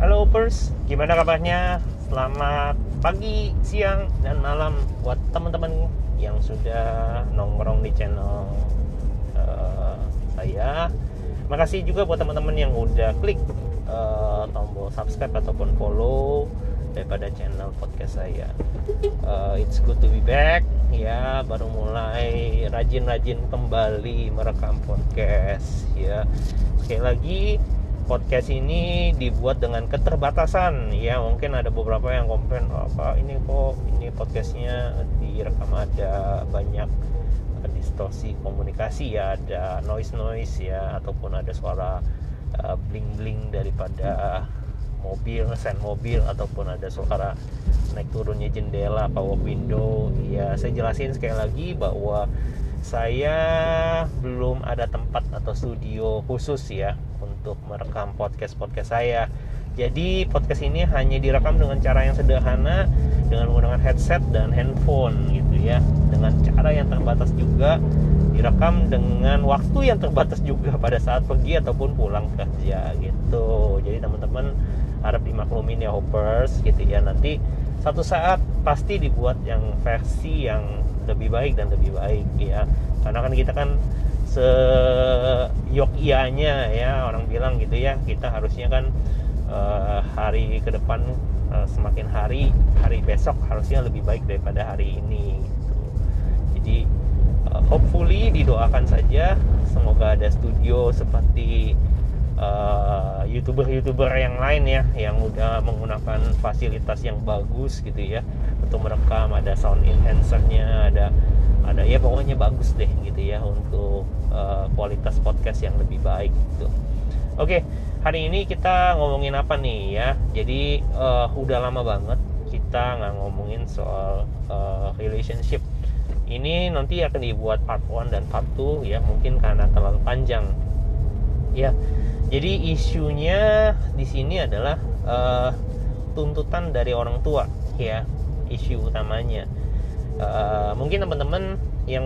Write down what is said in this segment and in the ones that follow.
Halo Pers, gimana kabarnya? Selamat pagi, siang, dan malam buat teman-teman yang sudah nongkrong di channel uh, saya. Makasih juga buat teman-teman yang udah klik uh, tombol subscribe ataupun follow daripada channel podcast saya. Uh, it's good to be back. Ya, baru mulai rajin-rajin kembali merekam podcast. Ya, sekali lagi podcast ini dibuat dengan keterbatasan. Ya mungkin ada beberapa yang komplain oh, apa ini kok ini podcastnya direkam ada banyak distorsi komunikasi ya ada noise noise ya ataupun ada suara uh, bling bling daripada mobil sen mobil ataupun ada suara naik turunnya jendela power window. Ya saya jelasin sekali lagi bahwa saya belum ada tempat atau studio khusus ya untuk merekam podcast-podcast saya. Jadi podcast ini hanya direkam dengan cara yang sederhana dengan menggunakan headset dan handphone gitu ya. Dengan cara yang terbatas juga direkam dengan waktu yang terbatas juga pada saat pergi ataupun pulang kerja gitu. Jadi teman-teman harap dimaklumin ya hoppers gitu ya. Nanti satu saat pasti dibuat yang versi yang lebih baik dan lebih baik ya. Karena kan kita kan seyok ianya ya orang bilang gitu ya kita harusnya kan uh, hari ke depan uh, semakin hari hari besok harusnya lebih baik daripada hari ini gitu. jadi uh, hopefully didoakan saja semoga ada studio seperti youtuber-youtuber uh, yang lain ya yang udah menggunakan fasilitas yang bagus gitu ya untuk merekam ada sound enhancernya ada ada ya pokoknya bagus deh gitu ya untuk uh, kualitas podcast yang lebih baik gitu. Oke, hari ini kita ngomongin apa nih ya? Jadi uh, udah lama banget kita nggak ngomongin soal uh, relationship. Ini nanti akan dibuat part 1 dan part 2 ya, mungkin karena terlalu panjang. Ya. Jadi isunya di sini adalah uh, tuntutan dari orang tua ya, isu utamanya. Uh, mungkin teman-teman yang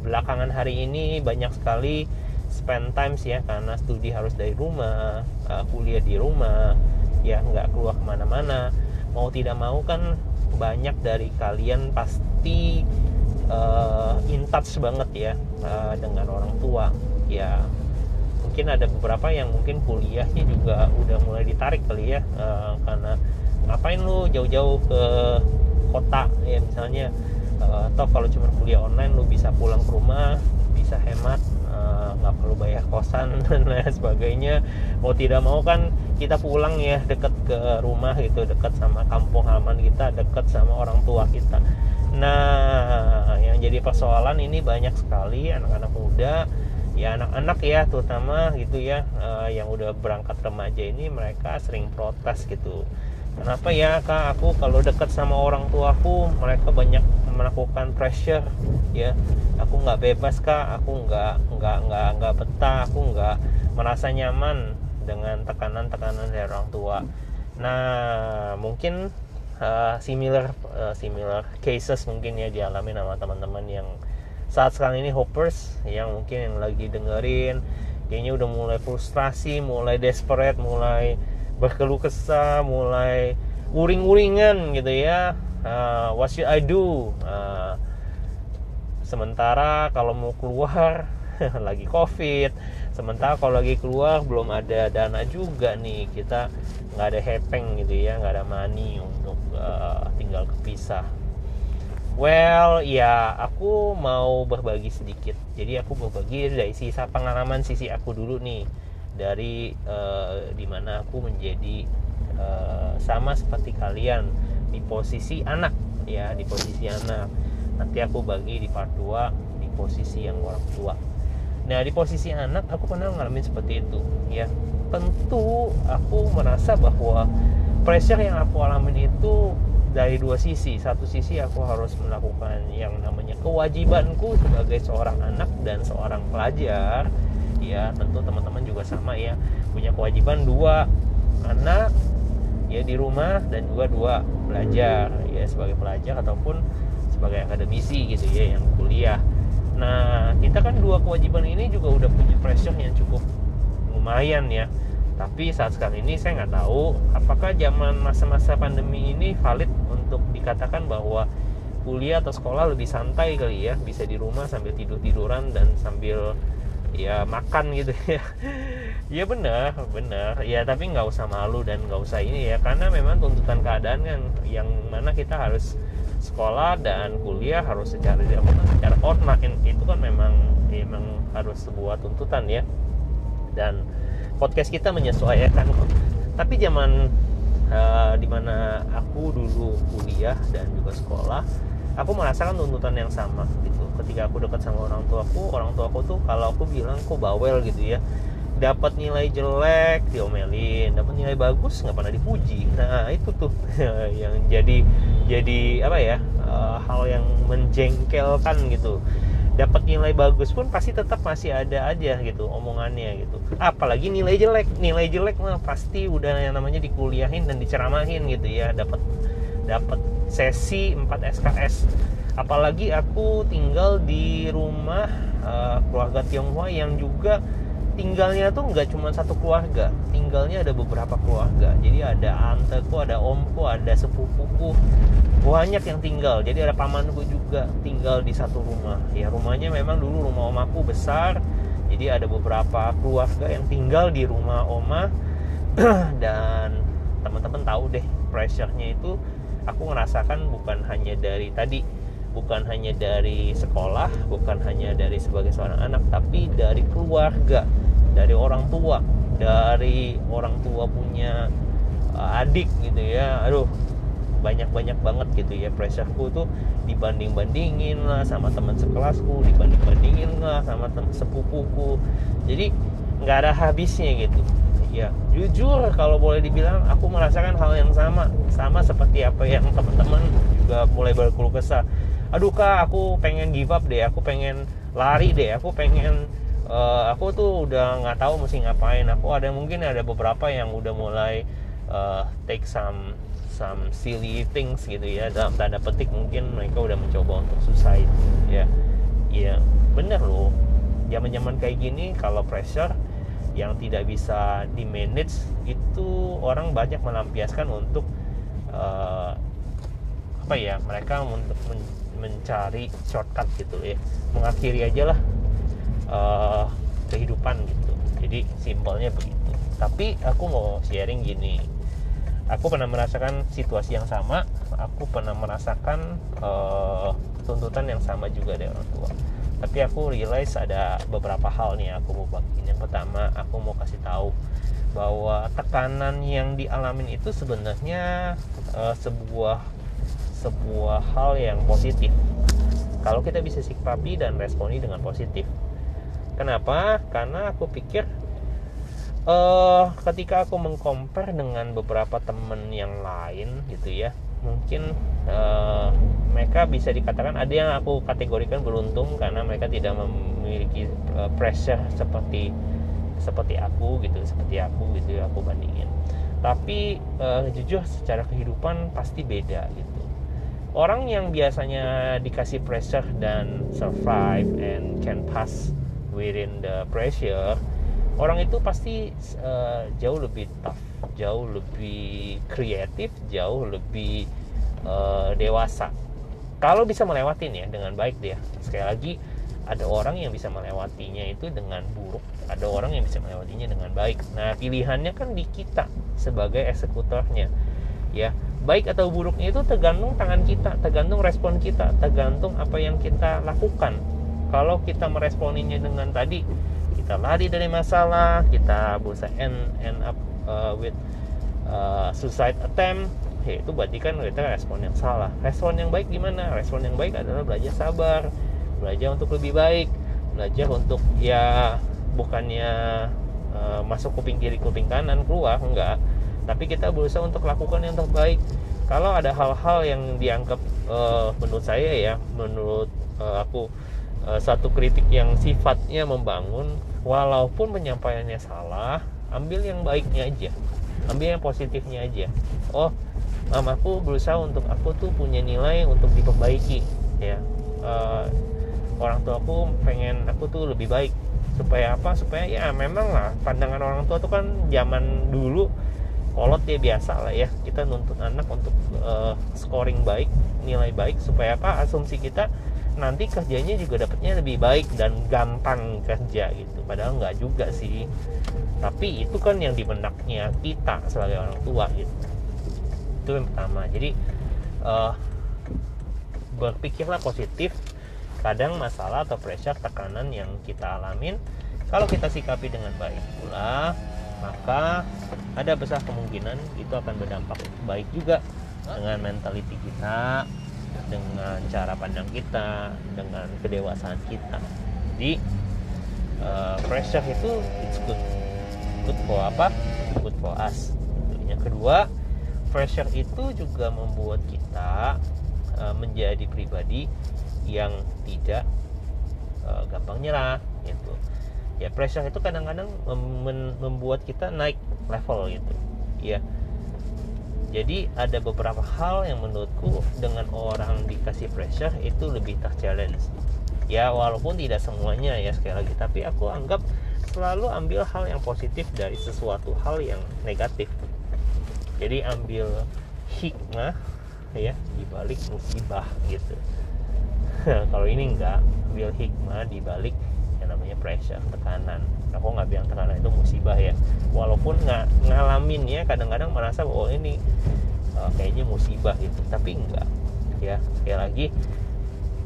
belakangan hari ini banyak sekali spend times ya karena studi harus dari rumah uh, kuliah di rumah ya nggak keluar ke mana-mana. Mau tidak mau kan banyak dari kalian pasti uh, in touch banget ya uh, dengan orang tua. Ya mungkin ada beberapa yang mungkin kuliahnya juga udah mulai ditarik kali ya uh, karena ngapain lu jauh-jauh ke kota ya misalnya uh, kalau cuma kuliah online lu bisa pulang ke rumah bisa hemat eh, nggak uh, perlu bayar kosan dan lain sebagainya. Mau tidak mau kan kita pulang ya deket ke rumah gitu deket sama kampung halaman kita deket sama orang tua kita. Nah yang jadi persoalan ini banyak sekali anak-anak muda ya anak-anak ya terutama gitu ya uh, yang udah berangkat remaja ini mereka sering protes gitu kenapa ya kak? Aku kalau dekat sama orang tuaku mereka banyak melakukan pressure ya. Aku nggak bebas kak. Aku nggak nggak nggak nggak betah. Aku nggak merasa nyaman dengan tekanan-tekanan dari orang tua. Nah mungkin uh, similar uh, similar cases mungkin ya dialami sama teman-teman yang saat sekarang ini hoppers yang mungkin yang lagi dengerin. Kayaknya udah mulai frustrasi mulai desperate mulai berkeluh kesah mulai uring-uringan gitu ya. Uh, what should I do? Uh, sementara kalau mau keluar lagi covid. Sementara kalau lagi keluar belum ada dana juga nih. Kita nggak ada hepeng gitu ya nggak ada money untuk uh, tinggal kepisah. Well ya aku mau berbagi sedikit. Jadi aku berbagi dari sisa pengalaman sisi aku dulu nih dari uh, di mana aku menjadi uh, sama seperti kalian di posisi anak ya di posisi anak. Nanti aku bagi di part 2 di posisi yang orang tua. Nah di posisi anak aku pernah ngalamin seperti itu ya. Tentu aku merasa bahwa pressure yang aku alamin itu dari dua sisi. Satu sisi aku harus melakukan yang namanya kewajibanku sebagai seorang anak dan seorang pelajar ya. Tentu teman-teman juga sama ya. Punya kewajiban dua anak ya di rumah dan juga dua belajar ya sebagai pelajar ataupun sebagai akademisi gitu ya yang kuliah. Nah kita kan dua kewajiban ini juga udah punya pressure yang cukup lumayan ya. Tapi saat sekarang ini saya nggak tahu apakah zaman masa-masa pandemi ini valid untuk dikatakan bahwa kuliah atau sekolah lebih santai kali ya. Bisa di rumah sambil tidur tiduran dan sambil ya makan gitu ya. Ya benar benar. Ya tapi nggak usah malu dan nggak usah ini ya karena memang tuntutan keadaan kan yang mana kita harus sekolah dan kuliah harus secara secara online itu kan memang memang harus sebuah tuntutan ya. Dan podcast kita menyesuaikan tapi zaman uh, di mana aku dulu kuliah dan juga sekolah aku merasakan tuntutan yang sama gitu ketika aku dekat sama orang tua aku orang tua aku tuh kalau aku bilang kok bawel? gitu ya. Dapat nilai jelek diomelin. Dapat nilai bagus nggak pernah dipuji. Nah itu tuh yang jadi jadi apa ya uh, hal yang menjengkelkan gitu. Dapat nilai bagus pun pasti tetap masih ada aja gitu omongannya gitu. Apalagi nilai jelek. Nilai jelek mah pasti udah yang namanya dikuliahin dan diceramahin gitu ya. Dapat dapat sesi 4 SKS apalagi aku tinggal di rumah uh, keluarga Tionghoa yang juga tinggalnya tuh nggak cuma satu keluarga. Tinggalnya ada beberapa keluarga. Jadi ada anteku ada omku ada sepupuku. Banyak yang tinggal. Jadi ada pamanku juga tinggal di satu rumah. Ya rumahnya memang dulu rumah omaku besar. Jadi ada beberapa keluarga yang tinggal di rumah oma. Dan teman-teman tahu deh pressure-nya itu aku ngerasakan bukan hanya dari tadi bukan hanya dari sekolah bukan hanya dari sebagai seorang anak tapi dari keluarga dari orang tua dari orang tua punya uh, adik gitu ya. Aduh banyak-banyak banget gitu ya pressureku tuh. Dibanding-bandingin lah sama teman sekelasku dibanding-bandingin lah sama teman sepupuku. Jadi nggak ada habisnya gitu. Ya jujur kalau boleh dibilang aku merasakan hal yang sama. Sama seperti apa yang teman-teman juga mulai berkeluh kesah aduh kak aku pengen give up deh aku pengen lari deh aku pengen uh, aku tuh udah nggak tahu mesti ngapain. Aku ada mungkin ada beberapa yang udah mulai uh, take some some silly things gitu ya dalam tanda petik mungkin mereka udah mencoba untuk suicide. Ya ya bener loh. Zaman zaman kayak gini kalau pressure yang tidak bisa di manage itu orang banyak melampiaskan untuk uh, apa ya mereka untuk mencari shortcut gitu ya. Mengakhiri aja lah uh, kehidupan gitu. Jadi simpelnya begitu. Tapi aku mau sharing gini. Aku pernah merasakan situasi yang sama. Aku pernah merasakan uh, tuntutan yang sama juga dari orang tua. Tapi aku realize ada beberapa hal nih aku mau bagiin. Yang pertama aku mau kasih tahu bahwa tekanan yang dialamin itu sebenarnya uh, sebuah sebuah hal yang positif. Kalau kita bisa sikapi dan responi dengan positif. Kenapa? Karena aku pikir uh, ketika aku mengcompare dengan beberapa temen yang lain gitu ya mungkin uh, mereka bisa dikatakan ada yang aku kategorikan beruntung karena mereka tidak memiliki uh, pressure seperti seperti aku gitu seperti aku gitu ya aku bandingin. Tapi uh, jujur secara kehidupan pasti beda gitu orang yang biasanya dikasih pressure dan survive and can pass within the pressure orang itu pasti uh, jauh lebih tough jauh lebih kreatif jauh lebih uh, dewasa. Kalau bisa melewatin ya dengan baik dia. Sekali lagi ada orang yang bisa melewatinya itu dengan buruk ada orang yang bisa melewatinya dengan baik. Nah pilihannya kan di kita sebagai eksekutornya ya. Baik atau buruknya itu tergantung tangan kita tergantung respon kita tergantung apa yang kita lakukan. Kalau kita meresponinya dengan tadi kita lari dari masalah kita berusaha end end up uh, with uh, suicide attempt ya itu berarti kan kita respon yang salah. Respon yang baik gimana? Respon yang baik adalah belajar sabar belajar untuk lebih baik belajar untuk ya bukannya uh, masuk kuping kiri kuping kanan keluar enggak tapi kita berusaha untuk lakukan yang terbaik. Kalau ada hal-hal yang dianggap uh, menurut saya ya menurut uh, aku uh, satu kritik yang sifatnya membangun walaupun penyampaiannya salah ambil yang baiknya aja. Ambil yang positifnya aja. Oh mamaku berusaha untuk aku tuh punya nilai untuk diperbaiki ya. Uh, orang tua aku pengen aku tuh lebih baik. Supaya apa? Supaya ya memang lah pandangan orang tua tuh kan zaman dulu kolot ya biasa lah ya. Kita nuntut anak untuk uh, scoring baik nilai baik supaya apa? Asumsi kita nanti kerjanya juga dapatnya lebih baik dan gampang kerja gitu. Padahal nggak juga sih. Tapi itu kan yang di benaknya kita sebagai orang tua gitu. Itu yang pertama. Jadi uh, berpikirlah positif. Kadang masalah atau pressure tekanan yang kita alamin kalau kita sikapi dengan baik pula maka ada besar kemungkinan itu akan berdampak baik juga dengan mentality kita dengan cara pandang kita dengan kedewasaan kita. Jadi uh, pressure itu it's good good for apa? Good for us. Yang kedua pressure itu juga membuat kita uh, menjadi pribadi yang tidak uh, gampang nyerah gitu ya pressure itu kadang-kadang mem membuat kita naik level gitu. Ya jadi ada beberapa hal yang menurutku dengan orang dikasih pressure itu lebih terchallenge ya walaupun tidak semuanya ya sekali lagi. Tapi aku anggap selalu ambil hal yang positif dari sesuatu hal yang negatif. Jadi ambil hikmah ya dibalik musibah gitu. Kalau ini enggak ambil hikmah di balik yang namanya pressure tekanan. Aku nggak bilang tekanan itu musibah ya. Walaupun nggak ngalamin ya kadang-kadang merasa bahwa oh, ini uh, kayaknya musibah gitu. Tapi enggak ya. Sekali lagi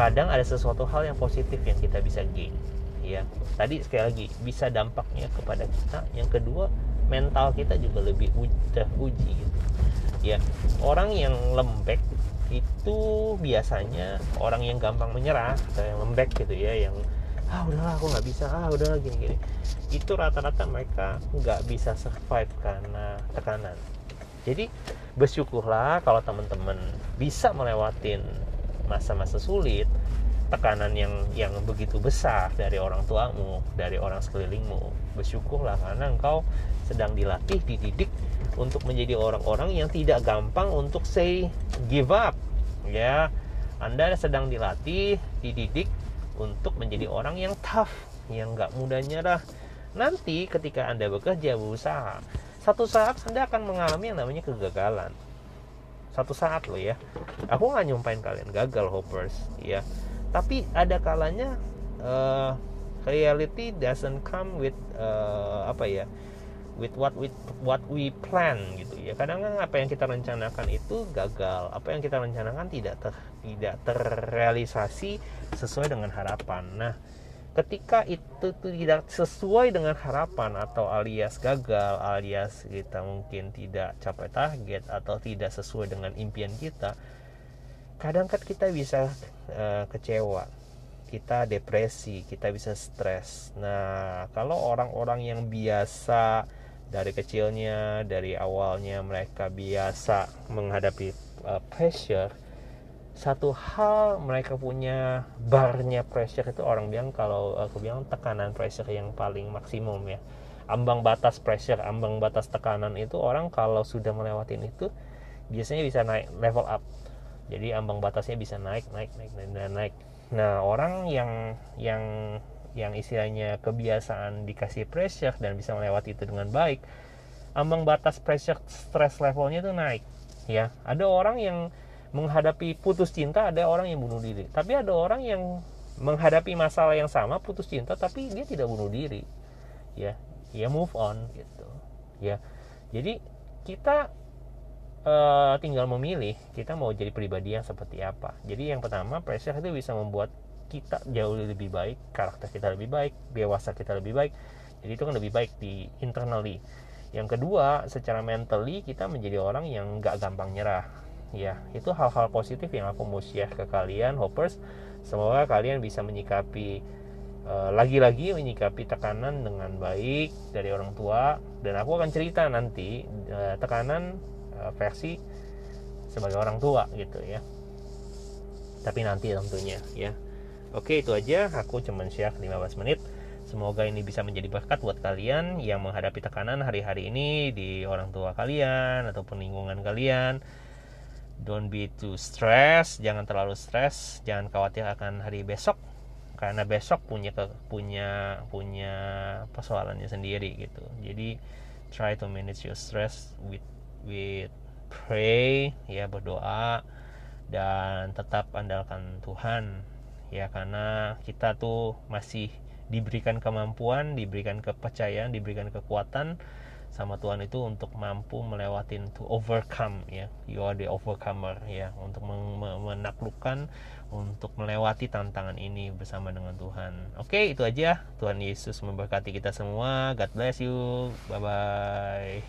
kadang ada sesuatu hal yang positif yang kita bisa gain ya. Tadi sekali lagi bisa dampaknya kepada kita. Yang kedua mental kita juga lebih uji gitu. Ya orang yang lembek itu biasanya orang yang gampang menyerah atau yang lembek gitu ya yang ah udahlah aku nggak bisa. Ah udahlah gini gini itu rata-rata mereka nggak bisa survive karena tekanan. Jadi bersyukurlah kalau teman-teman bisa melewatin masa-masa sulit tekanan yang yang begitu besar dari orang tuamu dari orang sekelilingmu. Bersyukurlah karena engkau sedang dilatih dididik untuk menjadi orang-orang yang tidak gampang untuk say give up ya. Anda sedang dilatih dididik untuk menjadi orang yang tough yang nggak mudah nyerah nanti ketika Anda bekerja berusaha satu saat Anda akan mengalami yang namanya kegagalan. Satu saat loh ya. Aku nggak nyumpain kalian gagal hoppers ya. Tapi ada kalanya uh, reality doesn't come with uh, apa ya with what with what we plan gitu ya. Kadang kadang apa yang kita rencanakan itu gagal. Apa yang kita rencanakan tidak ter, tidak terrealisasi sesuai dengan harapan. Nah ketika itu tidak sesuai dengan harapan atau alias gagal alias kita mungkin tidak capai target atau tidak sesuai dengan impian kita kadang kan kita bisa uh, kecewa kita depresi, kita bisa stres. Nah, kalau orang-orang yang biasa dari kecilnya dari awalnya mereka biasa menghadapi uh, pressure satu hal mereka punya barnya pressure itu orang bilang kalau aku bilang tekanan pressure yang paling maksimum ya ambang batas pressure ambang batas tekanan itu orang kalau sudah melewati itu biasanya bisa naik level up jadi ambang batasnya bisa naik naik naik naik, naik. nah orang yang yang yang istilahnya kebiasaan dikasih pressure dan bisa melewati itu dengan baik ambang batas pressure stress levelnya itu naik ya. Ada orang yang menghadapi putus cinta ada orang yang bunuh diri. Tapi ada orang yang menghadapi masalah yang sama putus cinta tapi dia tidak bunuh diri ya. Ya move on gitu ya. Jadi kita uh, tinggal memilih kita mau jadi pribadi yang seperti apa. Jadi yang pertama pressure itu bisa membuat kita jauh lebih baik karakter kita lebih baik dewasa kita lebih baik. Jadi itu kan lebih baik di internally yang kedua secara mentally kita menjadi orang yang nggak gampang nyerah. Ya itu hal-hal positif yang aku mau share ke kalian hoppers semoga kalian bisa menyikapi uh, lagi-lagi menyikapi tekanan dengan baik dari orang tua. Dan aku akan cerita nanti uh, tekanan uh, versi sebagai orang tua gitu ya. Tapi nanti tentunya ya Oke itu aja. Aku cuman share 15 menit. Semoga ini bisa menjadi berkat buat kalian yang menghadapi tekanan hari-hari ini di orang tua kalian ataupun lingkungan kalian. Don't be too stress, jangan terlalu stres, jangan khawatir akan hari besok. Karena besok punya ke, punya punya persoalannya sendiri gitu. Jadi try to manage your stress with with pray ya berdoa. Dan tetap andalkan Tuhan ya karena kita tuh masih diberikan kemampuan diberikan kepercayaan diberikan kekuatan sama Tuhan itu untuk mampu melewati to overcome ya. You are the overcomer ya. Untuk menaklukkan untuk melewati tantangan ini bersama dengan Tuhan. Oke itu aja. Tuhan Yesus memberkati kita semua. God bless you. Bye bye